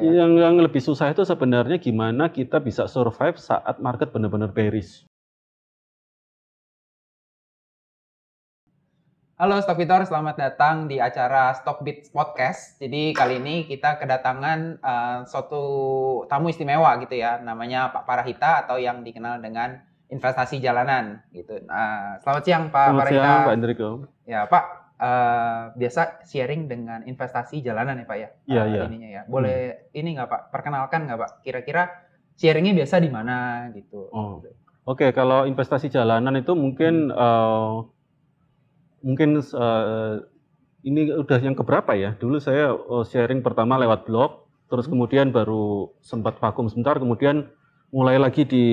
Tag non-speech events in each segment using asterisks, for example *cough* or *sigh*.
Yang yang lebih susah itu sebenarnya gimana kita bisa survive saat market benar-benar bearish. Halo Stockbitor, selamat datang di acara Stockbit Podcast. Jadi kali ini kita kedatangan uh, suatu tamu istimewa gitu ya, namanya Pak Parahita atau yang dikenal dengan investasi jalanan gitu. Nah, selamat siang Pak Selamat Parahita. siang Pak Enrico. Ya Pak, uh, biasa sharing dengan investasi jalanan ya Pak ya? Iya, Uh, iya. Ininya ya. Boleh ini nggak Pak? Perkenalkan nggak Pak? Kira-kira sharingnya biasa di mana gitu? Oh. Oke, kalau investasi jalanan itu mungkin Hmm. eh, mungkin eh, ini udah yang keberapa ya? Dulu saya eh, sharing pertama lewat blog, terus Hmm. kemudian baru sempat vakum sebentar, kemudian mulai lagi di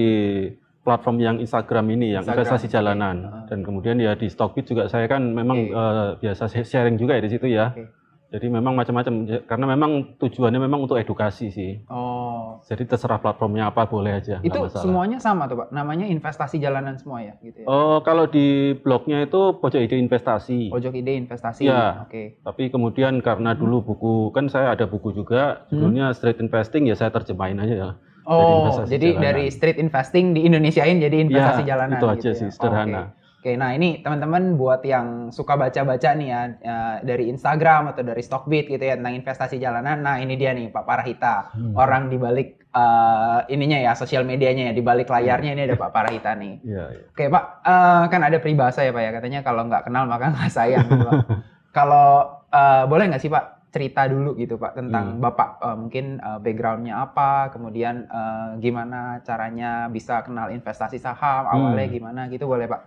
platform yang Instagram ini yang Instagram, investasi jalanan Heeh. dan kemudian ya di Stockbit juga saya kan memang Oke. eh, biasa sharing juga ya di situ ya. Oke. Jadi memang macam-macam karena memang tujuannya memang untuk edukasi sih. Oh, Jadi terserah platformnya apa boleh aja. itu masalah. semuanya sama tuh Pak? Namanya investasi jalanan semua ya gitu ya? Oh, kalau di blognya itu pojok ide investasi. Pojok ide investasi. Iya. Oke. Tapi kemudian karena dulu buku kan saya ada buku juga judulnya Street Investing ya saya terjemahin aja ya. Oh, jadi jalanan. dari street investing di Indonesiain jadi investasi Ya, jalanan. itu aja gitu ya? sih, sederhana. Oke. Oke, nah ini teman-teman buat yang suka baca-baca nih ya eh, dari Instagram atau dari Stockbit gitu ya tentang investasi jalanan. Nah ini dia nih Pak Parahita, Hmm. orang di balik eh, ininya ya sosial medianya ya di balik layarnya ini ada Pak Parahita nih. *laughs* Iya, iya. Oke Pak, eh, kan ada peribahasa ya Pak ya katanya kalau nggak kenal maka nggak sayang. gitu, *laughs* kalau eh, boleh nggak sih Pak cerita dulu gitu Pak tentang Hmm. Bapak eh, mungkin eh, backgroundnya apa, kemudian eh, gimana caranya bisa kenal investasi saham, awalnya Hmm. gimana gitu boleh Pak?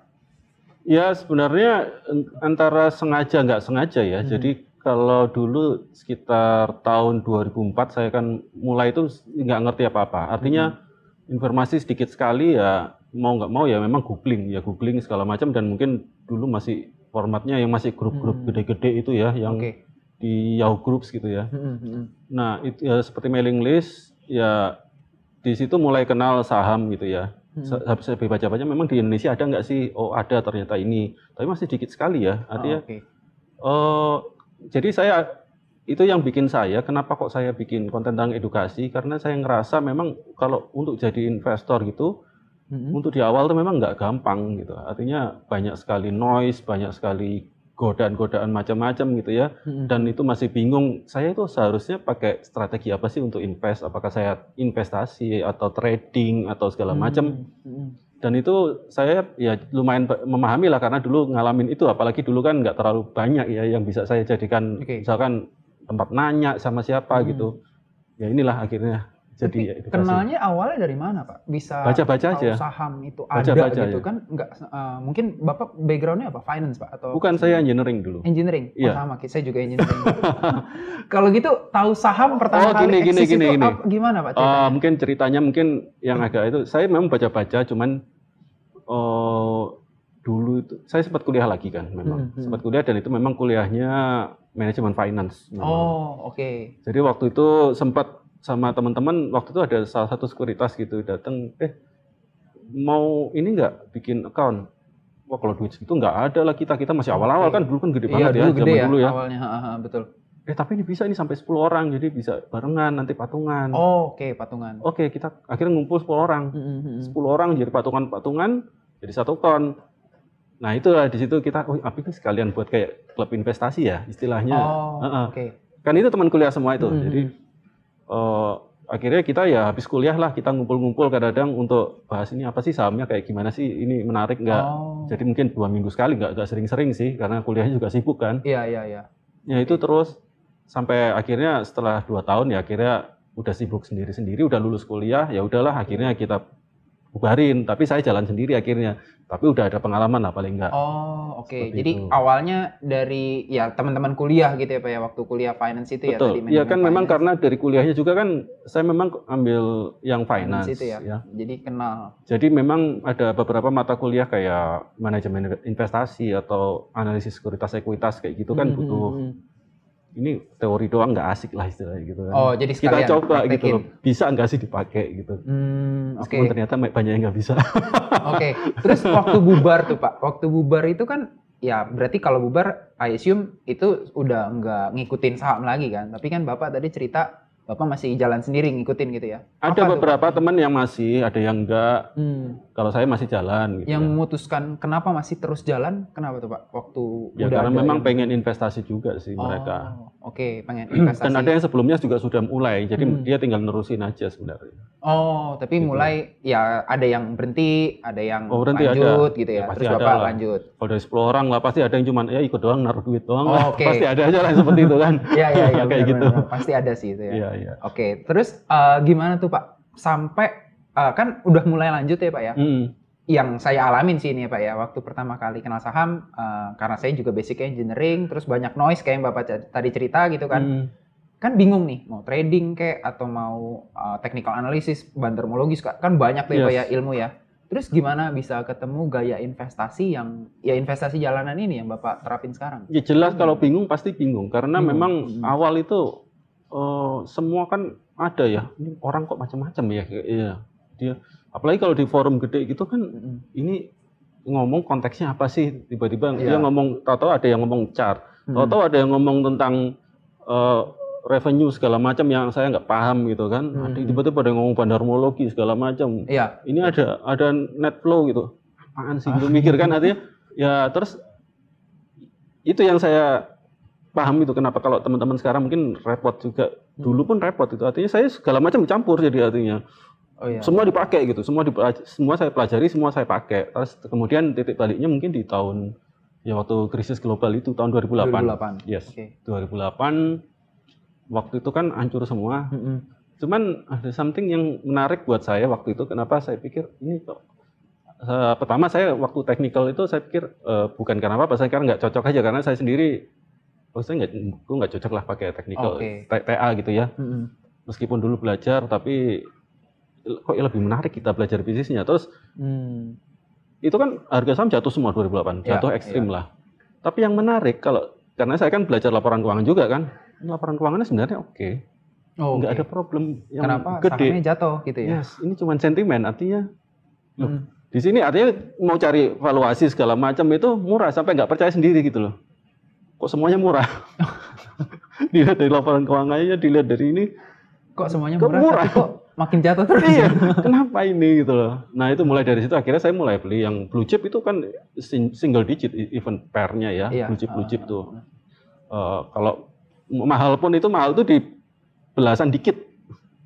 Ya sebenarnya en- antara sengaja nggak sengaja ya. Hmm. Jadi kalau dulu sekitar tahun 2004 saya kan mulai itu nggak ngerti apa-apa. Artinya Hmm. informasi sedikit sekali ya mau nggak mau ya memang googling ya googling segala macam dan mungkin dulu masih formatnya yang masih grup-grup Hmm. gede-gede itu ya yang Oke. Di Yahoo Groups gitu ya. Hmm, hmm, hmm. Nah itu ya seperti mailing list ya di situ mulai kenal saham gitu ya. Habis saya baca-baca memang di Indonesia ada nggak sih? Oh ada ternyata ini. Tapi masih dikit sekali ya. Oh, Artinya. Oh, jadi saya itu yang bikin saya kenapa kok saya bikin konten tentang edukasi karena saya ngerasa memang kalau untuk jadi investor gitu Hmm, untuk di awal tuh memang nggak gampang gitu. Artinya banyak sekali noise, banyak sekali godaan-godaan macam-macam gitu ya. hmm. Dan itu masih bingung. Saya itu seharusnya pakai strategi apa sih untuk invest? Apakah saya investasi atau trading atau segala macam? Hmm, hmm. Dan itu saya ya lumayan memahami lah karena dulu ngalamin itu apalagi dulu kan nggak terlalu banyak ya yang bisa saya jadikan Oke. misalkan tempat nanya sama siapa Hmm. gitu. Ya inilah akhirnya jadi Tapi ya edukasi. kenalnya awalnya dari mana Pak? Bisa Baca-baca tahu aja. saham itu ada Baca-baca, gitu ya. kan? Enggak eh, mungkin Bapak backgroundnya apa? Finance Pak atau Bukan saya engineering dulu. Engineering. Oh, Iya. sama, saya juga engineering. *laughs* Kalau gitu tahu saham pertama Oh, kali gini, gini, itu gini. apa- gimana Pak Eh, ceritanya? mungkin ceritanya mungkin yang agak itu saya memang baca-baca cuman eh dulu itu saya sempat kuliah lagi kan memang Hmm, hmm. sempat kuliah dan itu memang kuliahnya manajemen finance. memang. oh, oke. Jadi waktu itu sempat sama teman-teman waktu itu ada salah satu sekuritas gitu datang eh mau ini nggak bikin account wah kalau duit segitu nggak ada lah kita kita masih awal-awal Oke. kan dulu kan gede Iya, banget ya dulu gede zaman ya dulu ya awalnya, ha, ha, betul. eh tapi ini bisa ini sampai 10 orang jadi bisa barengan nanti patungan Oh, oke, patungan. oke kita akhirnya ngumpul 10 orang Hmm, hmm, hmm. 10 orang jadi patungan-patungan jadi satu kon nah itu di situ kita oh apa itu sekalian buat kayak klub investasi ya istilahnya Oh, Heeh. oke. kan itu teman kuliah semua itu Hmm, jadi eh, akhirnya kita ya habis kuliah lah kita ngumpul-ngumpul kadang-kadang untuk bahas ini apa sih sahamnya kayak gimana sih ini menarik nggak Oh. jadi mungkin dua minggu sekali nggak nggak sering-sering sih karena kuliahnya juga sibuk kan Iya, iya, iya. ya itu terus sampai akhirnya setelah dua tahun ya akhirnya udah sibuk sendiri-sendiri udah lulus kuliah ya udahlah akhirnya kita bubarin tapi saya jalan sendiri akhirnya tapi udah ada pengalaman lah paling enggak Oh, oke. Seperti Jadi itu. awalnya dari ya teman-teman kuliah gitu ya Pak ya waktu kuliah finance itu ya betul tadi ya kan memang finance. karena dari kuliahnya juga kan saya memang ambil yang finance, itu ya. ya Jadi kenal. Jadi memang ada beberapa mata kuliah kayak manajemen investasi atau analisis sekuritas ekuitas kayak gitu kan Hmm, butuh hmm. Ini teori doang nggak asik lah istilahnya gitu kan. Oh, jadi kita coba gitu praktekin. loh, bisa nggak sih dipakai gitu. Hmm, oke. Meskipun ternyata banyak yang nggak bisa. *laughs* Oke. Terus waktu bubar tuh Pak, waktu bubar itu kan ya berarti kalau bubar I assume itu udah nggak ngikutin saham lagi kan. Tapi kan Bapak tadi cerita Bapak masih jalan sendiri ngikutin gitu ya? Ada Apa beberapa teman yang masih, ada yang enggak. Hmm. Kalau saya masih jalan gitu. Yang ya. memutuskan kenapa masih terus jalan? Kenapa tuh Pak? Waktu Ya udah karena memang yang- pengen investasi juga sih Oh, mereka. Oke, pengen investasi. *clears throat* Dan ada yang sebelumnya juga sudah mulai, jadi Hmm. dia tinggal nerusin aja sebenarnya. Oh, tapi Gitu. mulai ya ada yang berhenti, ada yang Oh, berhenti lanjut ada. gitu ya. Ya, pasti Terus ada Bapak lah. lanjut. Kalau dari 10 orang lah pasti ada yang cuman ya ikut doang naruh duit doang Oh, lah. oke. Pasti ada aja lah seperti itu kan. *laughs* Iya, iya, iya. *laughs* Kayak benar, gitu. benar, benar. Pasti ada sih itu ya. Iya, iya. Oke, terus eh, gimana tuh Pak? Sampai eh, kan udah mulai lanjut ya Pak ya? Mm. Yang saya alamin sih ini ya Pak ya, waktu pertama kali kenal saham, eh, karena saya juga basic engineering, terus banyak noise kayak yang Bapak tadi cerita gitu kan. Mm. Kan bingung nih, mau trading kayak atau mau eh, technical analysis, bandermologis, kan banyak tuh ya Pak ya Yes. ilmu ya. Terus gimana bisa ketemu gaya investasi yang, ya investasi jalanan ini yang Bapak terapin sekarang? Ya jelas kalau bingung pasti bingung karena Bingung. memang Hmm. awal itu eh, semua kan ada ya. Ini orang kok macam-macam ya. Iya. Dia apalagi kalau di forum gede gitu kan Mm-mm. ini ngomong konteksnya apa sih? Tiba-tiba Iya. dia ngomong tahu-tahu ada yang ngomong chart. Mm. tahu-tahu ada yang ngomong tentang eh, revenue segala macam yang saya nggak paham gitu kan. Hmm. ada tiba-tiba ada yang ngomong bandarmologi segala macam. Iya, ini ada ada net flow gitu. Apaan sih? Gitu mikir kan artinya? Ya terus itu yang saya paham itu kenapa kalau teman-teman sekarang mungkin repot juga. Hmm. dulu pun repot itu. Artinya saya segala macam campur jadi artinya oh iya. semua dipakai gitu semua dipelaj- semua saya pelajari semua saya pakai terus kemudian titik baliknya mungkin di tahun ya waktu krisis global itu tahun 2008, 2008. yes Oke. 2008 waktu itu kan hancur semua Mm-mm. cuman ada something yang menarik buat saya waktu itu kenapa saya pikir ini kok eh, pertama saya waktu technical itu saya pikir eh, bukan karena apa saya karena nggak cocok aja karena saya sendiri oh saya nggak nggak cocok lah pakai technical Oke. T- TA gitu ya Mm-mm. meskipun dulu belajar tapi kok ya lebih menarik kita belajar bisnisnya terus Hmm. itu kan harga saham jatuh semua 2008 Ya, jatuh ekstrim lah tapi yang menarik kalau karena saya kan belajar laporan keuangan juga kan laporan keuangannya sebenarnya oke Oh, nggak oke. ada problem yang Kenapa gede sahamnya jatuh gitu ya? yes ini cuma sentimen artinya loh, Mm. di sini artinya mau cari valuasi segala macam itu murah sampai nggak percaya sendiri gitu loh kok semuanya murah *laughs* dilihat dari laporan keuangannya dilihat dari ini Kok semuanya Kok murah, murah? tapi kok makin jatuh terus? iya kenapa ini gitu loh nah itu mulai dari situ akhirnya saya mulai beli yang blue chip itu kan sing- single digit e- even pairnya ya Iya. blue chip blue chip tuh Eh, kalau mahal pun itu mahal tuh di belasan dikit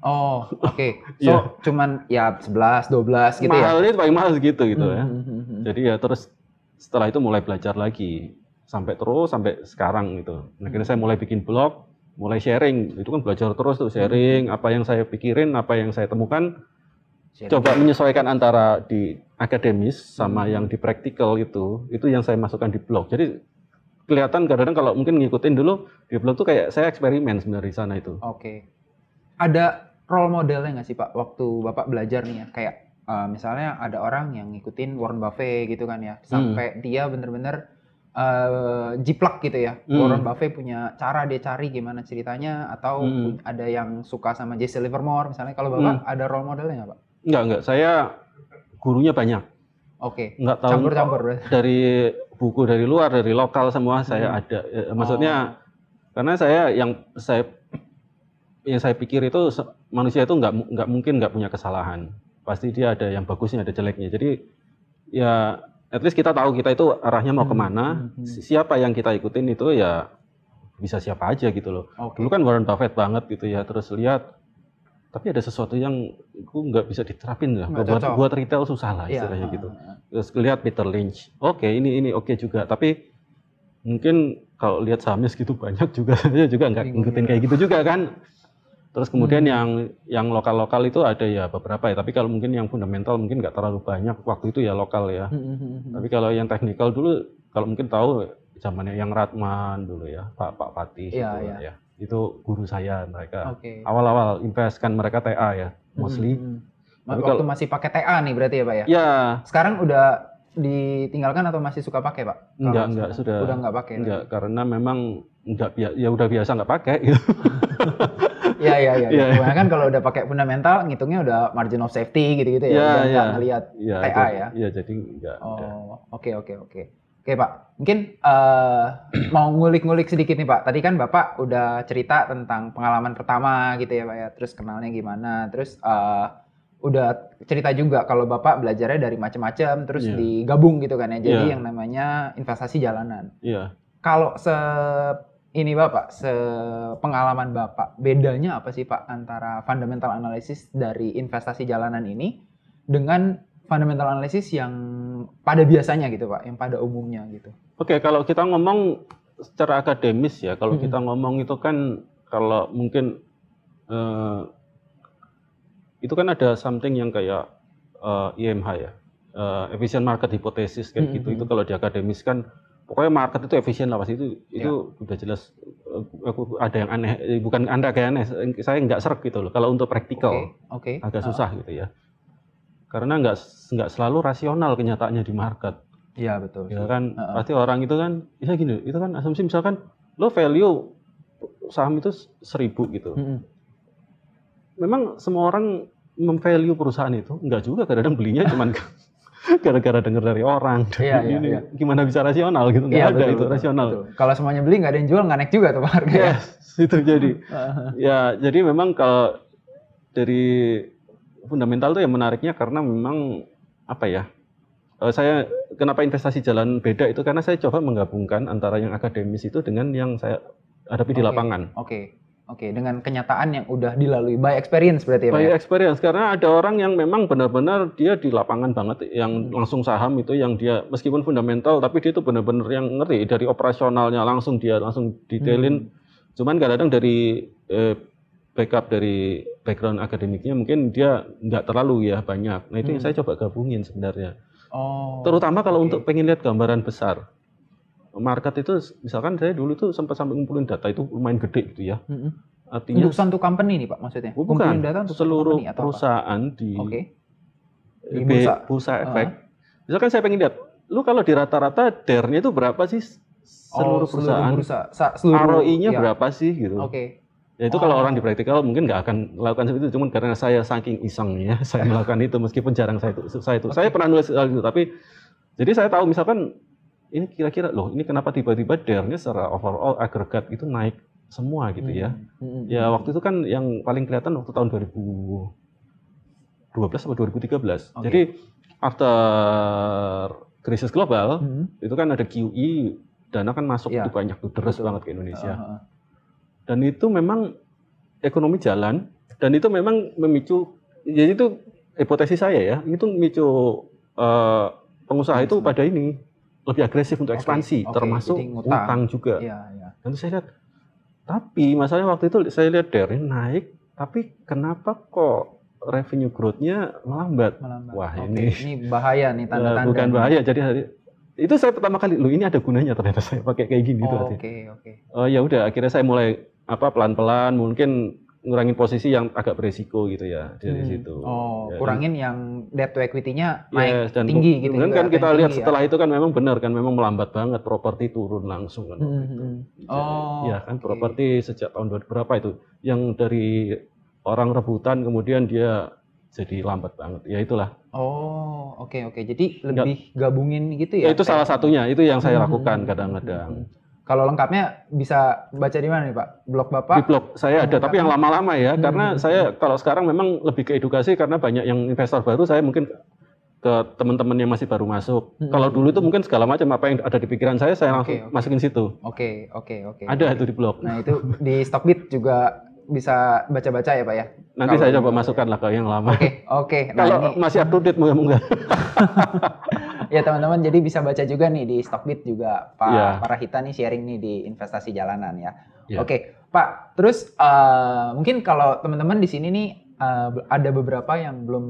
Oh, oke. *laughs* So, Iya. cuman ya 11, 12 gitu ya? mahal itu paling mahal segitu gitu ya Hmm, hmm, hmm. jadi ya terus setelah itu mulai belajar lagi sampai terus sampai sekarang gitu nah, akhirnya saya mulai bikin blog mulai sharing itu kan belajar terus tuh sharing apa yang saya pikirin apa yang saya temukan Sharing. coba menyesuaikan antara di akademis sama yang di praktikal itu itu yang saya masukkan di blog jadi kelihatan kadang-kadang kalau mungkin ngikutin dulu di blog tuh kayak saya eksperimen sebenarnya di sana itu Oke. Ada role modelnya nggak sih Pak waktu Bapak belajar nih ya? Kayak eh, misalnya ada orang yang ngikutin Warren Buffett gitu kan ya, sampai dia bener-bener eh, jiplak gitu ya. Hmm. Warren Buffett punya cara dia cari gimana ceritanya, atau Hmm. ada yang suka sama Jesse Livermore misalnya. Kalau Bapak ada role modelnya nggak Pak? enggak enggak saya gurunya banyak Oke. enggak tahu Campur-campur dari buku dari luar dari lokal semua saya Hmm. ada Eh, maksudnya karena saya yang saya yang saya pikir itu manusia itu nggak nggak mungkin nggak punya kesalahan pasti dia ada yang bagusnya ada jeleknya jadi ya at least kita tahu kita itu arahnya mau Hmm, ke mana hmm, hmm. si- siapa yang kita ikutin itu ya bisa siapa aja gitu loh Oke. dulu kan Warren Buffett banget gitu ya terus lihat tapi ada sesuatu yang gue nggak bisa diterapin lah buat cocok. buat retail susah lah Iya, istilahnya ah, gitu terus lihat Peter Lynch oke ini ini oke juga tapi mungkin kalau lihat sahamnya segitu banyak juga *laughs* saya juga nggak ngikutin juga. kayak gitu juga kan terus kemudian Hmm. yang yang lokal lokal itu ada ya beberapa ya tapi kalau mungkin yang fundamental mungkin nggak terlalu banyak waktu itu ya lokal ya Hmm, hmm, hmm, hmm. tapi kalau yang teknikal dulu kalau mungkin tahu zamannya yang Ratman dulu ya Pak Pak Patih Iya, itu iya. ya itu guru saya mereka Oke. awal-awal invest kan mereka TA ya mostly Hmm. Tapi Waktu kalau- masih pakai TA nih berarti ya Pak ya? ya Sekarang udah ditinggalkan atau masih suka pakai Pak? Kalau Enggak, enggak, sudah. Udah nggak pakai. enggak karena memang enggak ya udah biasa nggak pakai gitu. *laughs* Iya iya iya. Iya, iya. Kebanyakan kalau udah pakai fundamental ngitungnya udah margin of safety gitu-gitu ya. Iya, udah iya. nggak ngelihat Iya, TA ya. Iya, jadi enggak. enggak. Oh, oke oke oke. Oke Pak, mungkin eh, mau ngulik-ngulik sedikit nih Pak. Tadi kan Bapak udah cerita tentang pengalaman pertama gitu ya Pak ya. Terus kenalnya gimana. Terus eh, udah cerita juga kalau Bapak belajarnya dari macam-macam. Terus Iya. digabung gitu kan ya. Jadi Iya. yang namanya investasi jalanan. Iya. Kalau se ini Bapak, se pengalaman Bapak, bedanya apa sih Pak antara fundamental analysis dari investasi jalanan ini dengan fundamental analysis yang pada biasanya gitu Pak, yang pada umumnya gitu. Oke, kalau kita ngomong secara akademis ya, kalau Mm-mm. kita ngomong itu kan kalau mungkin eh, itu kan ada something yang kayak eh, IMH ya, eh, efficient market hypothesis kayak gitu. Mm-mm. Itu kalau di akademis kan pokoknya market itu efisien lah pasti itu itu udah jelas eh, aku ada yang aneh, eh, bukan anda kayak aneh, saya nggak serak gitu loh. Kalau untuk praktikal Oke, oke. agak Ah, susah gitu ya, karena nggak nggak selalu rasional kenyataannya di market. Iya betul. Ya kan, Heeh. pasti orang itu kan, ya gini, itu kan asumsi misalkan lo value saham itu seribu gitu. Mm-mm. Memang semua orang memvalue perusahaan itu, enggak juga kadang-kadang belinya *laughs* cuman gara-gara dengar dari orang. Iya, iya, Ini iya. Gimana bisa rasional gitu? Enggak Iya, ada betul, itu rasional. betul. Kalau semuanya beli nggak ada yang jual, nggak naik juga tuh Pak harganya. Yes, *laughs* itu jadi. *laughs* Ya, jadi memang kalau dari fundamental tuh yang menariknya karena memang apa ya? eh, saya kenapa investasi jalan beda itu karena saya coba menggabungkan antara yang akademis itu dengan yang saya hadapi di Oke. lapangan. Oke, oke. Dengan kenyataan yang udah dilalui by experience berarti ya. By ya? experience karena ada orang yang memang benar-benar dia di lapangan banget yang Hmm. langsung saham itu yang dia meskipun fundamental tapi dia itu benar-benar yang ngerti dari operasionalnya langsung dia langsung detailin. Hmm. Cuman kadang-kadang dari eh, backup dari background akademiknya mungkin dia nggak terlalu ya banyak. Nah itu yang Hmm. saya coba gabungin sebenarnya. Oh. Terutama kalau oke. untuk pengen lihat gambaran besar. Market itu misalkan saya dulu tuh sempat sampai ngumpulin data itu lumayan gede gitu ya. Mm-mm. Artinya Untuk satu company nih Pak maksudnya? Oh, Kumpulin bukan data untuk seluruh company atau apa? perusahaan di Oke. Di B- bursa. bursa Ah. efek. Misalkan saya pengen lihat, lu kalau di rata-rata DER-nya itu berapa sih seluruh Oh, perusahaan? bursa. Sa- seluruh ROI-nya ya. berapa sih gitu? Oke. Ya itu kalau Oh. orang di praktikal mungkin nggak akan melakukan seperti itu, cuman karena saya saking isengnya *laughs* saya melakukan itu meskipun jarang saya itu saya itu. Saya pernah nulis hal itu tapi jadi saya tahu misalkan ini kira-kira loh ini kenapa tiba-tiba DER-nya secara overall agregat itu naik semua gitu ya. Hmm. Ya waktu itu kan yang paling kelihatan waktu tahun 2012 atau 2013. Oke. Jadi after krisis global Hmm. itu kan ada QE dana kan masuk Iya. itu banyak tuh deras Betul. banget ke Indonesia. Ah, ah, ah. Dan itu memang ekonomi jalan dan itu memang memicu jadi itu hipotesis saya ya, itu memicu eh, pengusaha itu pada ini lebih agresif untuk ekspansi oke, termasuk jadi ngutang. utang juga. Iya, iya. Dan saya lihat, tapi masalahnya waktu itu saya lihat dari naik, tapi kenapa kok revenue growth-nya melambat? Melambat. Wah, Oke, ini- ini bahaya nih Eh, *laughs* tanda-tanda. bukan nih. bahaya. Jadi hari itu saya pertama kali, lu ini ada gunanya ternyata *laughs* saya pakai kayak gini itu Oh. Oke, oke. Oh ya udah, akhirnya saya mulai apa pelan-pelan mungkin ngurangin posisi yang agak beresiko gitu ya dari Hmm. situ. Oh, Ya, kurangin yang debt to equity-nya Yes, naik dan tinggi gitu. kemudian kan atau kita lihat tinggi ya. setelah itu kan memang benar kan memang melambat banget properti turun langsung kan. Hmm, hmm, itu. hmm. Jadi, Oh, ya kan oke. properti sejak tahun 2000 berapa itu yang dari orang rebutan kemudian dia jadi lambat banget. Ya itulah. Oh, oke oke. Jadi lebih gabungin gitu Ya, ya? itu salah satunya. Itu yang saya lakukan kadang-kadang. hmm. Kalau lengkapnya bisa baca di mana nih Pak? Blog Bapak? Di blog saya ada, tapi yang lama-lama ya, Hmm, karena saya kalau sekarang memang lebih ke edukasi karena banyak yang investor baru, saya mungkin ke teman-teman yang masih baru masuk. Hmm, Kalau dulu itu mungkin segala macam apa yang ada di pikiran saya, saya langsung Oke, oke. masukin situ. Oke, oke, oke. Ada oke. itu di blog. Nah, itu di Stockbit juga bisa baca-baca ya, Pak ya? Nanti kalau saya coba masukkan lah ke yang lama. Oke, oke. Nah, Kalau ini masih up to date moga-moga. *laughs* ya teman-teman jadi bisa baca juga nih di Stockbit juga Pak Iya. Parahita nih sharing nih di investasi jalanan ya. Iya. Oke, Pak. Terus eh, mungkin kalau teman-teman di sini nih eh, ada beberapa yang belum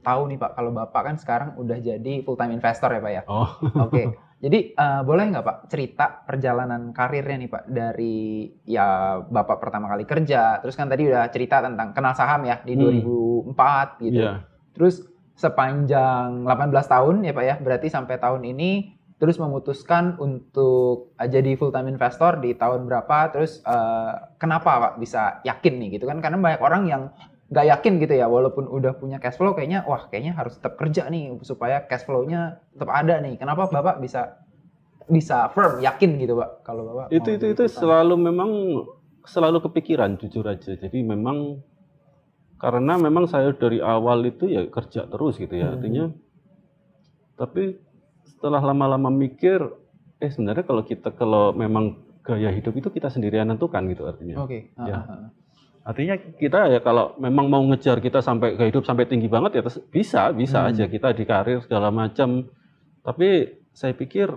tahu nih Pak kalau Bapak kan sekarang udah jadi full time investor ya Pak ya. Oh, *laughs* Oke. Jadi eh, boleh nggak Pak cerita perjalanan karirnya nih Pak dari ya Bapak pertama kali kerja, terus kan tadi udah cerita tentang kenal saham ya di Hmm. 2004 gitu. iya. Terus sepanjang 18 tahun ya Pak ya, berarti sampai tahun ini terus memutuskan untuk eh, jadi full time investor di tahun berapa, terus eh, kenapa Pak bisa yakin nih gitu kan? Karena banyak orang yang nggak yakin gitu ya, walaupun udah punya cash flow kayaknya wah kayaknya harus tetap kerja nih supaya cash flow-nya tetap ada nih. Kenapa Bapak bisa bisa firm, yakin gitu Pak kalau Bapak itu itu itu selalu memang selalu kepikiran jujur aja jadi memang karena memang saya dari awal itu ya kerja terus gitu ya Hmm. artinya tapi setelah lama-lama mikir eh sebenarnya kalau kita kalau memang gaya hidup itu kita sendiri yang nentukan gitu artinya Oke. ah, Ya. ah, ah. artinya kita ya kalau memang mau ngejar kita sampai gaya hidup sampai tinggi banget ya bisa bisa Hmm. aja kita di karir segala macam tapi saya pikir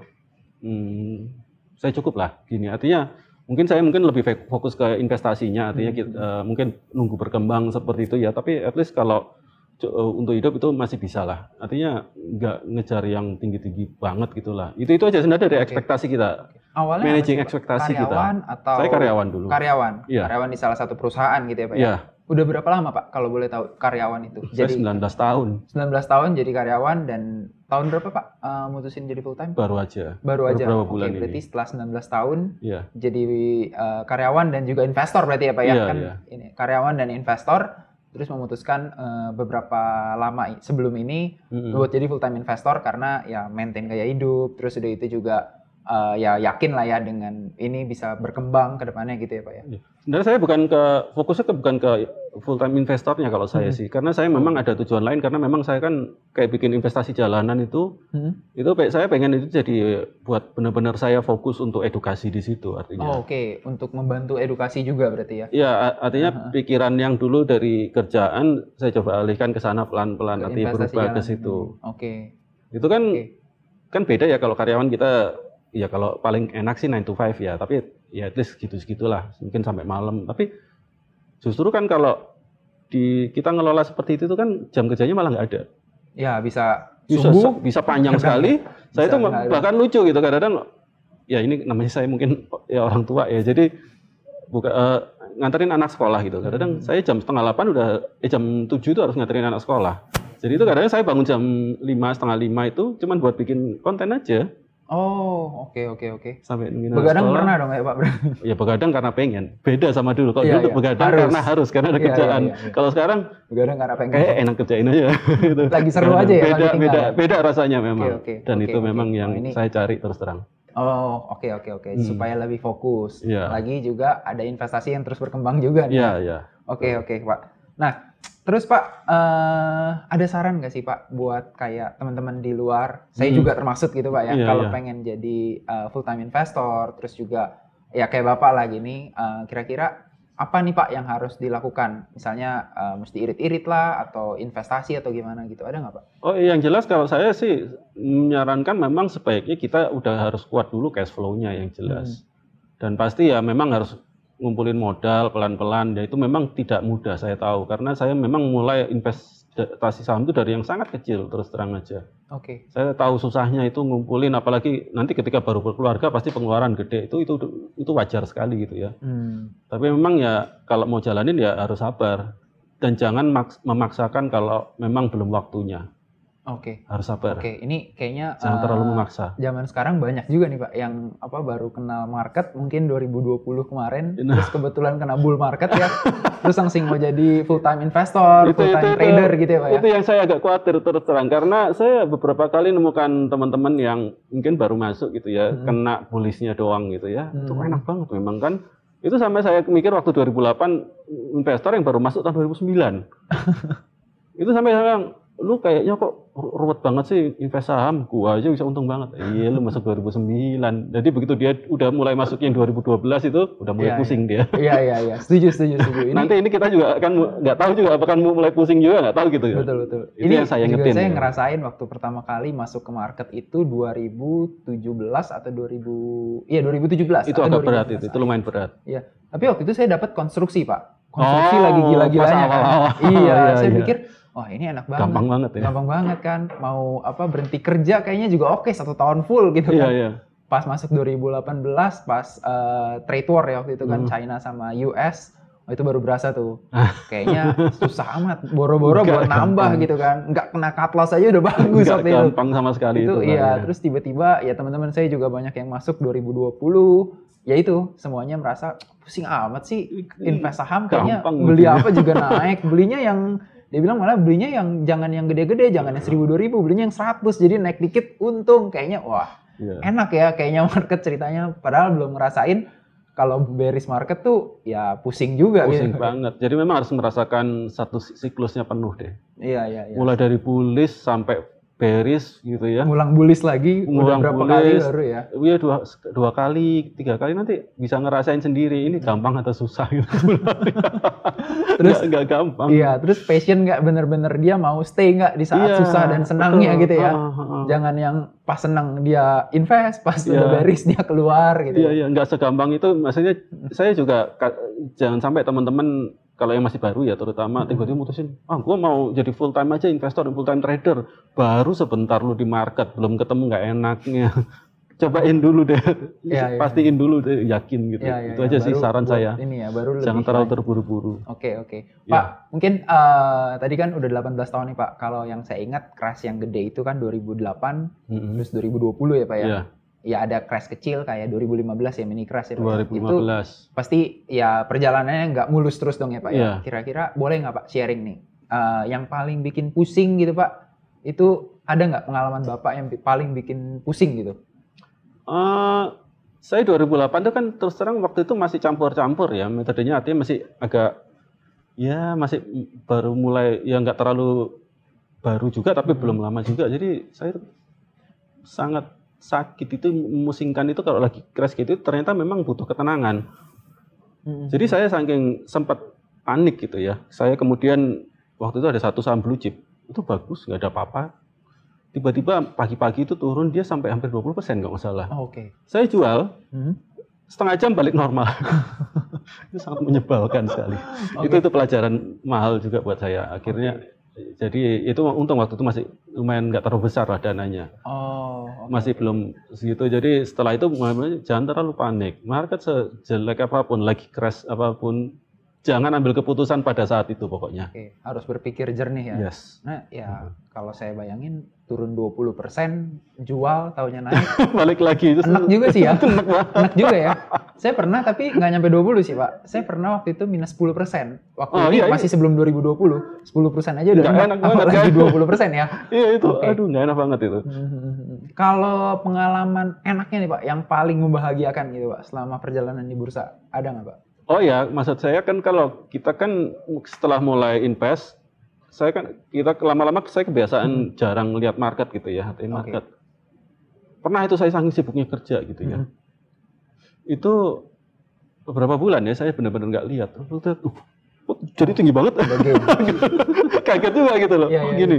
hmm, saya cukup lah gini artinya mungkin saya mungkin lebih fokus ke investasinya artinya Hmm. kita, eh, mungkin nunggu berkembang seperti itu ya tapi at least kalau eh, untuk hidup itu masih bisa lah artinya nggak ngejar yang tinggi tinggi banget gitulah itu itu aja sebenarnya dari Oke. ekspektasi kita Awalnya managing ekspektasi kita. karyawan atau saya karyawan dulu karyawan, Iya. karyawan di salah satu perusahaan gitu ya Pak ya. ya Udah berapa lama Pak kalau boleh tahu karyawan itu? saya Jadi 19 tahun 19 tahun jadi karyawan dan tahun berapa Pak eh, mutusin jadi full time? baru aja Baru baru aja. berapa Oke, bulan berarti ini. setelah 19 tahun Iya. jadi eh, karyawan dan juga investor berarti ya Pak ya Iya, kan iya. ini karyawan dan investor terus memutuskan eh, beberapa lama sebelum ini Mm-mm. buat jadi full time investor karena ya maintain gaya hidup terus udah itu juga eh, ya yakin lah ya dengan ini bisa berkembang ke depannya gitu ya Pak ya. Sebenarnya saya bukan ke fokusnya ke bukan ke full time investornya kalau saya Hmm. sih, karena saya memang ada tujuan lain karena memang saya kan kayak bikin investasi jalanan itu, Hmm. itu saya pengen itu jadi buat benar-benar saya fokus untuk edukasi di situ Oh, artinya. Oke, untuk membantu edukasi juga berarti ya. Ya a- artinya Aha. pikiran yang dulu dari kerjaan saya coba alihkan ke sana pelan-pelan, investasi berubah ke situ. Hmm, Oke. Itu kan Oke. kan beda ya kalau karyawan kita ya kalau paling enak sih 9 to 5 ya tapi ya at least gitu-segitulah mungkin sampai malam tapi justru kan kalau di kita ngelola seperti itu tuh kan jam kerjanya malah nggak ada Ya bisa bisa subuh. bisa panjang *laughs* sekali saya Bisa itu nggak ada. bahkan lucu gitu kadang-kadang ya ini namanya saya mungkin ya orang tua ya jadi buka eh, nganterin anak sekolah gitu kadang-kadang Hmm. saya jam setengah 8 udah eh jam 7 itu harus nganterin anak sekolah jadi itu kadang-kadang saya bangun jam 5 setengah 5 itu cuman buat bikin konten aja Oh, oke oke oke. sampai nungguin Begadang sekolah. pernah dong ya Pak? Ya begadang karena pengen. Beda sama dulu. Kalau Iya, dulu iya. begadang Harus. karena harus karena ada Iya, kerjaan. Kalau sekarang Begadang karena pengen. kayak enak kerjain aja. *laughs* gitu. Lagi seru aja ya, Beda beda beda rasanya memang. oke, Dan oke, itu memang yang Oh, ini- saya cari terus terang. Oh, oke oke oke. Hmm. Supaya lebih fokus. Iya. Lagi juga ada investasi yang terus berkembang juga. Iya, iya. Oke oke Pak. Nah, terus Pak, eh, ada saran nggak sih Pak buat kayak teman-teman di luar? Saya Hmm. juga termasuk gitu Pak ya. Iya, kalau iya. pengen jadi full time investor, terus juga ya kayak Bapak lah gini, eh, kira-kira apa nih Pak yang harus dilakukan? Misalnya eh, mesti irit-irit lah atau investasi atau gimana gitu? Ada nggak Pak? Oh, yang jelas kalau saya sih menyarankan memang sebaiknya kita udah harus kuat dulu cash flow-nya yang Hmm. jelas. Dan pasti ya memang harus ngumpulin modal pelan-pelan. Ya itu memang tidak mudah saya tahu karena saya memang mulai investasi saham itu dari yang sangat kecil terus terang aja. Oke. saya tahu susahnya itu ngumpulin apalagi nanti ketika baru berkeluarga pasti pengeluaran gede itu itu itu wajar sekali gitu ya Hmm. tapi memang ya kalau mau jalanin ya harus sabar dan jangan maks- memaksakan kalau memang belum waktunya Oke. harus sabar Oke, ini kayaknya jangan eh, terlalu memaksa zaman sekarang banyak juga nih Pak yang apa baru kenal market mungkin 2020 kemarin Nah. terus kebetulan kena bull market ya *laughs* terus langsung mau jadi full time investor, full time trader gitu ya Pak ya. itu yang saya agak khawatir terus terang karena saya beberapa kali nemukan teman-teman yang mungkin baru masuk gitu ya Hmm. kena bullisnya doang gitu ya itu Hmm. enak banget memang kan itu sampai saya mikir waktu 2008 investor yang baru masuk tahun 2009 *laughs* itu sampai saya bilang lu kayaknya kok ru- ruwet banget sih invest saham gua aja bisa untung banget iya lu masuk 2009 jadi begitu dia udah mulai masuk yang 2012 itu udah mulai Iya, pusing dia Iya iya iya, setuju setuju setuju. *laughs* Ini nanti ini kita juga akan mu- nggak tahu juga apakah mu- mulai pusing juga nggak tahu gitu ya betul betul. Itu ini yang saya juga ingetin saya ya. ngerasain waktu pertama kali masuk ke market itu 2017 atau 2000 iya 2017 itu agak berat 2018. itu, itu lumayan berat. Iya. Tapi waktu itu saya dapat konstruksi, Pak. Konstruksi Oh, lagi gila-gilanya kan. Iya, *laughs* Iya, saya iya. pikir wah ini enak banget. Gampang banget ya. Gampang banget kan. Mau apa berhenti kerja kayaknya juga oke satu tahun full gitu Iya kan. iya. Pas masuk 2018 pas eh, trade war ya waktu itu kan Hmm. China sama US Oh, itu baru berasa tuh. Ah. Kayaknya susah amat, boro-boro buat nambah gampang. gitu kan. Nggak kena cut loss aja udah bagus Nggak waktu itu gampang sama sekali itu itu. iya ya. terus tiba-tiba ya teman-teman saya juga banyak yang masuk 2020 ya itu semuanya merasa pusing amat sih invest saham kayaknya Gampang beli gitu. apa juga naik belinya yang dia bilang malah belinya yang jangan yang gede-gede jangan yang 1000 2000 belinya yang 100 jadi naik dikit untung kayaknya wah Iya. enak ya kayaknya *laughs* market ceritanya padahal belum ngerasain kalau bearish market tuh ya pusing juga Pusing gitu. banget. Jadi memang harus merasakan satu siklusnya penuh deh. Iya iya iya. Mulai dari bullish sampai bearish gitu ya. Ngulang bullish lagi udah Ngulang berapa kali bullish. baru ya. Iya dua, dua kali, tiga kali nanti bisa ngerasain sendiri ini gampang atau susah gitu. *laughs* Terus- nggak, gampang. Iya, terus passion nggak bener-bener dia mau stay nggak di saat Iya, susah dan senangnya betul. gitu ya. Ah, ah, ah. Jangan yang pas senang dia invest, pas Iya. udah bearish dia keluar gitu. Iya iya nggak segampang itu. Maksudnya saya juga jangan sampai teman-teman kalau yang masih baru ya terutama Hmm. tiba-tiba mutusin ah gue mau jadi full time aja investor full time trader baru sebentar lu di market belum ketemu nggak enaknya *laughs* cobain dulu deh Iya, iya. pastiin dulu deh yakin gitu Iya, iya, itu iya. aja sih Baru saran saya Ini ya, baru jangan terlalu terburu-buru Oke oke, Ya. Pak. Mungkin eh, tadi kan udah 18 tahun nih Pak. Kalau yang saya ingat crash yang gede itu kan 2008 Mm-mm. terus 2020 ya Pak ya. Iya, Ya ada crash kecil kayak 2015 ya mini crash ya Pak. ya. Itu 2015 pasti ya perjalanannya nggak mulus terus dong ya Pak ya. Iya. Kira-kira boleh nggak Pak sharing nih? Eh, yang paling bikin pusing gitu Pak, itu ada nggak pengalaman Bapak yang paling bikin pusing gitu? Eh, saya 2008 itu kan terus terang waktu itu masih campur-campur ya metodenya artinya masih agak ya masih baru mulai ya nggak terlalu baru juga tapi Hmm. belum lama juga jadi saya sangat sakit itu memusingkan itu kalau lagi crash gitu ternyata memang butuh ketenangan jadi saya saking sempat panik gitu ya saya kemudian waktu itu ada satu saham blue chip itu bagus nggak ada apa-apa tiba-tiba pagi-pagi itu turun dia sampai hampir 20% kalau nggak salah Oh, Oke. saya jual Hmm. setengah jam balik normal. *laughs* itu sangat menyebalkan sekali. Itu itu pelajaran mahal juga buat saya. Akhirnya jadi itu untung waktu itu masih lumayan nggak terlalu besar lah dananya. Oh. oke. Masih belum segitu. Jadi setelah itu jangan terlalu panik. Market sejelek apa pun, lagi crash apa pun, jangan ambil keputusan pada saat itu pokoknya. Oke, harus berpikir jernih ya. Yes. Nah, ya kalau saya bayangin turun 20% jual tahunnya naik. *laughs* Balik lagi itu Enak juga sih ya. *laughs* enak juga ya. Saya pernah tapi nggak nyampe 20 sih, Pak. Saya pernah waktu itu minus 10%. Waktu Oh, ini iya, masih sebelum 2020. 10% aja udah Nggak enak. enak banget, Apalagi kan? 20% ya. *laughs* Iya itu, Oke. aduh nggak enak banget itu. Kalau pengalaman enaknya nih, Pak, yang paling membahagiakan gitu, Pak, selama perjalanan di bursa, ada nggak, Pak? Oh ya, maksud saya kan kalau kita kan setelah mulai invest, saya kan kita lama-lama saya kebiasaan jarang lihat market gitu ya, hati market. Pernah itu saya saking sibuknya kerja gitu ya. Mhm. Itu beberapa bulan ya saya benar-benar nggak lihat. Terus uh, kok jadi tinggi banget. *laughs* Kaget juga gitu loh. Iya, oh, iya, gini.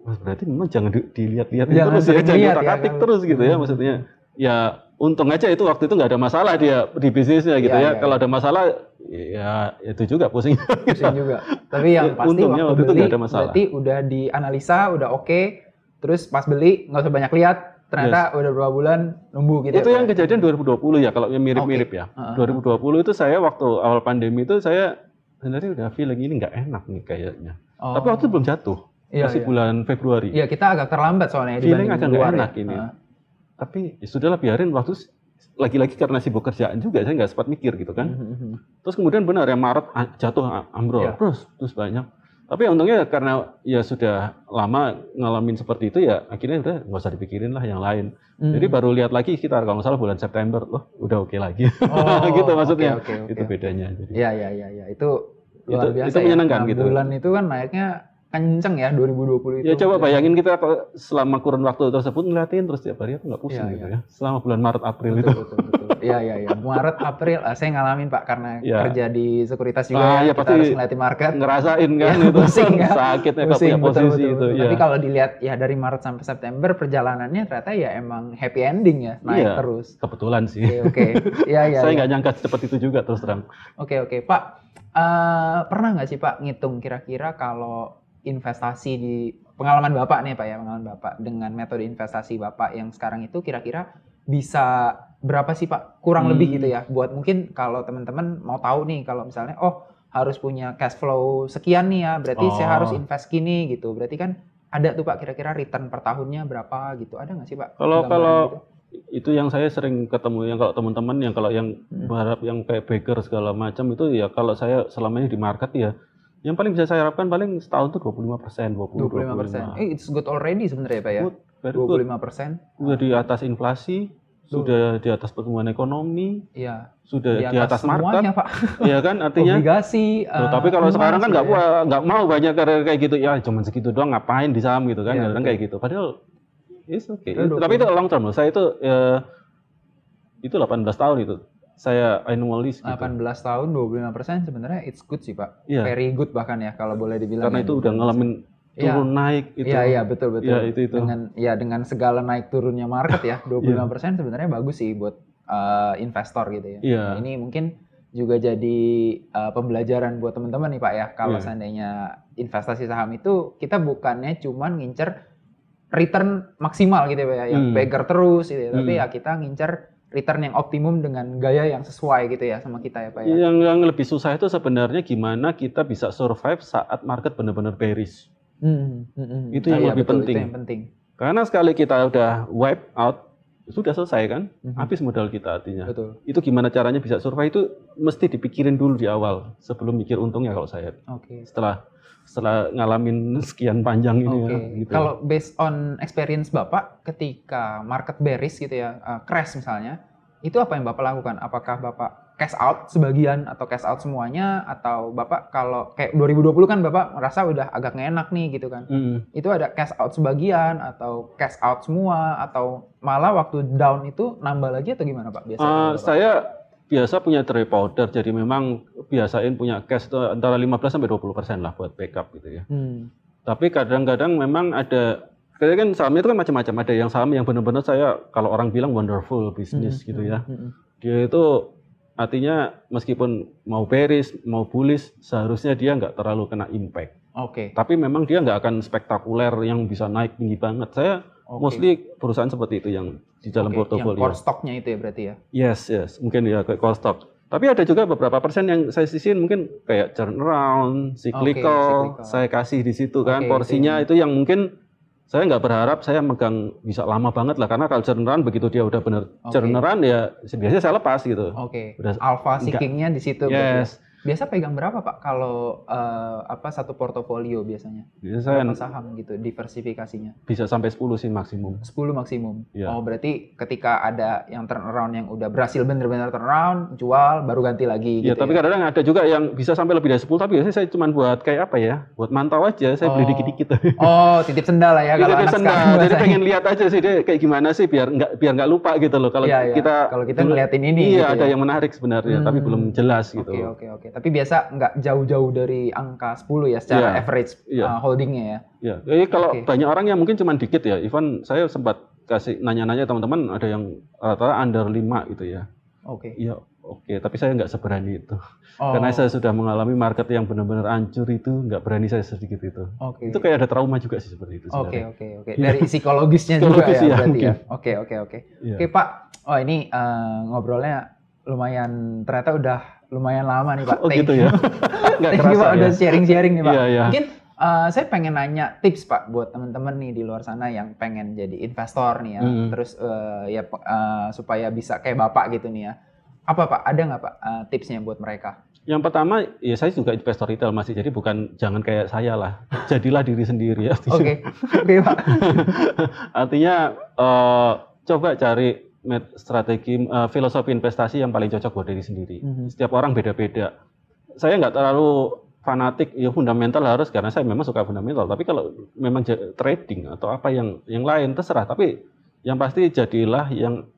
Wah, berarti memang jangan di- dilihat-lihat Jangan terus ya, jangan ya, kalau- terus gitu ya Hmm. maksudnya. Ya untung aja itu waktu itu nggak ada masalah dia di bisnisnya gitu Iya, ya. iya, Kalau iya. ada masalah ya itu juga pusing. Pusing juga. Tapi yang Ya, *laughs* pasti untungnya waktu waktu itu beli nggak ada masalah. berarti udah dianalisa, udah oke. Terus pas beli nggak usah banyak lihat, ternyata udah berapa bulan numbuh gitu. itu ya, yang Pak? kejadian 2020 ya kalau yang mirip-mirip ya. Heeh. 2020 itu saya waktu awal pandemi itu saya sebenarnya udah feeling ini nggak enak nih kayaknya. Oh. Tapi waktu itu belum jatuh. Iya, masih iya. bulan Februari. Iya, kita agak terlambat soalnya Feeling dibanding agak nggak enak ya. ini. Heeh. Tapi ya sudahlah biarin waktu lagi-lagi karena sibuk kerjaan juga saya nggak sempat mikir gitu kan. Mhm. Terus kemudian benar ya Maret ah, jatuh ah, ambrol Iya. terus terus banyak. Tapi untungnya karena ya sudah lama ngalamin seperti itu ya akhirnya udah nggak usah dipikirin lah yang lain. Hmm. Jadi baru lihat lagi sekitar kalau nggak salah bulan September, loh udah oke lagi. Oh, *laughs* gitu maksudnya. oke, oke, Itu oke. bedanya. Jadi. Iya, iya, iya, iya. Itu luar Itu- biasa itu menyenangkan ya. Gitu. bulan itu kan naiknya kenceng ya 2020 itu. Ya coba bayangin kita selama kurun waktu tersebut ngeliatin terus tiap hari aku nggak pusing Iya, gitu iya. ya. Selama bulan Maret April Betul, itu. betul, betul. Iya, iya, iya. Maret, April, ah, saya ngalamin Pak karena Iya. kerja di sekuritas juga Ah, ya. iya, kita pasti harus ngeliatin market. Ngerasain kan Iya, itu pusing ya. sakitnya kalau Pusing, betul, posisi betul, itu. betul. ya. Tapi kalau dilihat ya dari Maret sampai September perjalanannya ternyata ya emang happy ending ya, naik Iya. terus. Kebetulan sih. Oke, oke. Iya, iya. saya iya. nggak nyangka secepat itu juga terus terang. Oke oke Pak, eh, pernah nggak sih Pak ngitung kira-kira kalau investasi di pengalaman Bapak nih Pak ya pengalaman Bapak dengan metode investasi Bapak yang sekarang itu kira-kira bisa berapa sih Pak kurang Hmm. lebih gitu ya buat mungkin kalau teman-teman mau tahu nih kalau misalnya oh harus punya cash flow sekian nih ya berarti saya Oh. harus invest gini gitu berarti kan ada tuh Pak kira-kira return per tahunnya berapa gitu ada nggak sih Pak? Kalau kalau gitu? itu yang saya sering ketemu yang kalau teman-teman yang kalau yang Hmm. berharap yang kayak baker segala macam itu ya kalau saya selama ini di market ya yang paling bisa saya harapkan paling setahun tuh 25 persen, 20, 25 persen, eh it's good already sebenarnya Pak ya. Good. very good. 25%. Sudah di atas inflasi, Tuh. sudah di atas pertumbuhan ekonomi, Iya, sudah di atas, market, semuanya, Pak. ya kan artinya. Obligasi. Tuh, eh, tapi kalau emas sekarang kan nggak ya. nggak mau banyak kayak kayak gitu ya, cuman segitu doang ngapain di saham gitu kan, Iya, kadang betul. kayak gitu. Padahal it's okay. Tapi itu long term loh. Saya itu ya, itu 18 tahun itu. Saya annually gitu. 18 tahun 25% sebenarnya it's good sih, Pak. Iya. Very good bahkan ya kalau boleh dibilang. Karena itu udah 25%. ngalamin Iya. turun naik itu. Iya iya betul betul. Iya, itu- itu. Dengan ya dengan segala naik turunnya market ya *laughs* 25% sebenarnya bagus sih buat uh, investor gitu ya. Iya. Ini mungkin juga jadi uh, pembelajaran buat teman-teman nih Pak ya. Kalau Iya. seandainya investasi saham itu kita bukannya cuman ngincer return maksimal gitu ya Pak ya, yang Hmm. beggar terus gitu ya. Tapi Hmm. ya kita ngincer return yang optimum dengan gaya yang sesuai gitu ya sama kita ya Pak ya. Yang yang lebih susah itu sebenarnya gimana kita bisa survive saat market benar-benar bearish. Hmm, hmm, hmm. Itu yang iya, lebih betul, penting. Itu yang penting. Karena sekali kita udah wipe out, sudah selesai kan? Mhm. Habis modal kita artinya. Betul. Itu gimana caranya bisa survive itu mesti dipikirin dulu di awal sebelum mikir untungnya kalau saya. Oke. Setelah setelah ngalamin sekian panjang ini ya, gitu. kalau based on experience Bapak ketika market bearish gitu ya, uh, crash misalnya, itu apa yang Bapak lakukan? Apakah Bapak cash out sebagian atau cash out semuanya atau Bapak kalau kayak 2020 kan Bapak merasa udah agak ngenak nih gitu kan. Mm. Itu ada cash out sebagian atau cash out semua atau malah waktu down itu nambah lagi atau gimana Pak biasanya? Uh, Bapak? saya biasa punya dry powder, jadi memang biasain punya cash itu antara 15 sampai 20 persen lah buat backup gitu ya. Hmm, Tapi kadang-kadang memang ada, kayak kan sahamnya itu kan macam-macam. Ada yang saham yang benar-benar saya kalau orang bilang wonderful bisnis hmm, gitu hmm, ya. hmm. Dia itu artinya meskipun mau bearish, mau bullish, seharusnya dia nggak terlalu kena impact. Oke. Tapi memang dia nggak akan spektakuler yang bisa naik tinggi banget. Saya oke. mostly perusahaan seperti itu yang di dalam Yang portofolio. core stocknya itu ya berarti ya? Yes, yes, mungkin ya kayak call stock. Tapi ada juga beberapa persen yang saya sisihin mungkin kayak turnaround, cyclical, cyclical. saya kasih di situ kan Oke, porsinya oke. itu yang mungkin saya nggak berharap saya megang bisa lama banget lah karena kalau turnaround begitu dia udah bener Oke. turnaround ya biasanya saya lepas gitu. Oke. Udah Alpha seekingnya di situ. ya? Biasa pegang berapa Pak kalau eh, apa satu portofolio biasanya? saya Berapa saham gitu diversifikasinya? bisa sampai 10 sih maksimum. 10 maksimum. Iya. Oh, berarti ketika ada yang turnaround yang udah berhasil bener-bener turnaround, jual baru ganti lagi Ya, gitu tapi ya. kadang-kadang ada juga yang bisa sampai lebih dari 10 tapi biasanya saya cuma buat kayak apa ya? Buat mantau aja, saya beli Oh. dikit-dikit. *laughs* Oh, titip sendal lah ya kalau Kita anak pesen sekarang jadi bahasanya. pengen lihat aja sih dia kayak gimana sih biar nggak biar nggak lupa gitu loh. Kalau Iya, iya. kita Kalau kita ngeliatin ini iya gitu ada ya. yang menarik sebenarnya, tapi Hmm. belum jelas gitu. Oke, oke, oke. Tapi biasa nggak jauh-jauh dari angka 10 ya secara Iya, average iya. uh, holdingnya ya. Ya, jadi kalau Oke. banyak orang yang mungkin cuma dikit ya, Ivan saya sempat kasih nanya-nanya teman-teman ada yang rata under 5 gitu ya. Oke. Iya, oke, tapi saya nggak seberani itu. Oh, Karena saya sudah mengalami market yang benar-benar hancur itu, nggak berani saya sedikit itu. Oke. Itu kayak ada trauma juga sih seperti itu. Oke oke oke Iya. dari psikologisnya Psikologis, juga ya iya, berarti ya. mungkin. Oke oke oke. Iya. Oke Pak, oh ini eh, ngobrolnya lumayan ternyata udah lumayan lama nih Pak. Oh gitu ya. *laughs* Nggak Thank you kerasa Pak ya. udah sharing-sharing nih Pak. Iya, iya. Mungkin eh, saya pengen nanya tips Pak buat teman-teman nih di luar sana yang pengen jadi investor nih ya. Mm. Terus eh, ya eh, supaya bisa kayak Bapak gitu nih ya. Apa Pak? Ada nggak Pak eh, tipsnya buat mereka? Yang pertama, ya saya juga investor retail masih, jadi bukan jangan kayak saya lah. *laughs* Jadilah diri sendiri ya. Oke. Oke Pak. *laughs* Artinya eh, coba cari strategi eh, filosofi investasi yang paling cocok buat diri sendiri. Mhm. Setiap orang beda-beda. Saya nggak terlalu fanatik ya fundamental harus karena saya memang suka fundamental. Tapi kalau memang trading atau apa yang yang lain terserah. Tapi yang pasti jadilah yang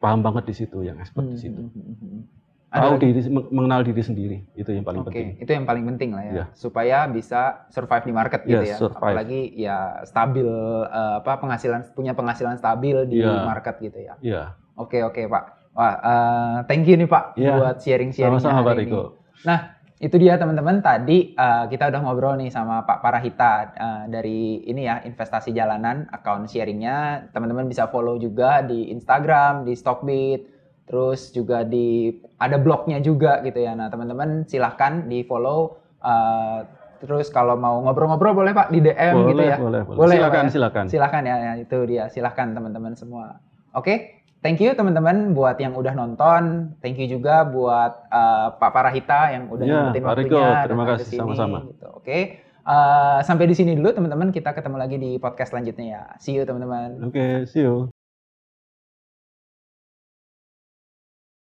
paham banget di situ, yang expert di situ. Hmm, hmm, hmm, hmm. Ada Tahu diri, mengenal diri sendiri itu yang paling Oke, penting. itu yang paling penting lah ya, Iya. supaya bisa survive di market gitu ya. survive. Apalagi ya stabil eh, apa penghasilan punya penghasilan stabil di Iya. market gitu ya. Iya. Oke oke Pak. Wah, eh, thank you nih Pak Iya. buat sharing-sharing Sama-sama Pak Riko. ini. Nah, itu dia teman-teman. Tadi eh, kita udah ngobrol nih sama Pak Parahita eh, dari ini ya investasi jalanan, account sharingnya. Teman-teman bisa follow juga di Instagram, di Stockbit, terus juga di ada blognya juga gitu ya. Nah teman-teman silahkan di follow. eh, terus kalau mau ngobrol-ngobrol boleh Pak di DM boleh, gitu ya. boleh, boleh. Boleh, silakan, ya? silakan. Silahkan ya, ya, itu dia. Silahkan teman-teman semua. Oke, thank you teman-teman buat yang udah nonton. Thank you juga buat uh, Pak Parahita yang udah Ya, nyempetin Pak Riko, waktunya. terima kasih, sama-sama. Gitu. Oke, Eh, sampai di sini dulu teman-teman. Kita ketemu lagi di podcast selanjutnya ya. See you teman-teman. Oke, see you.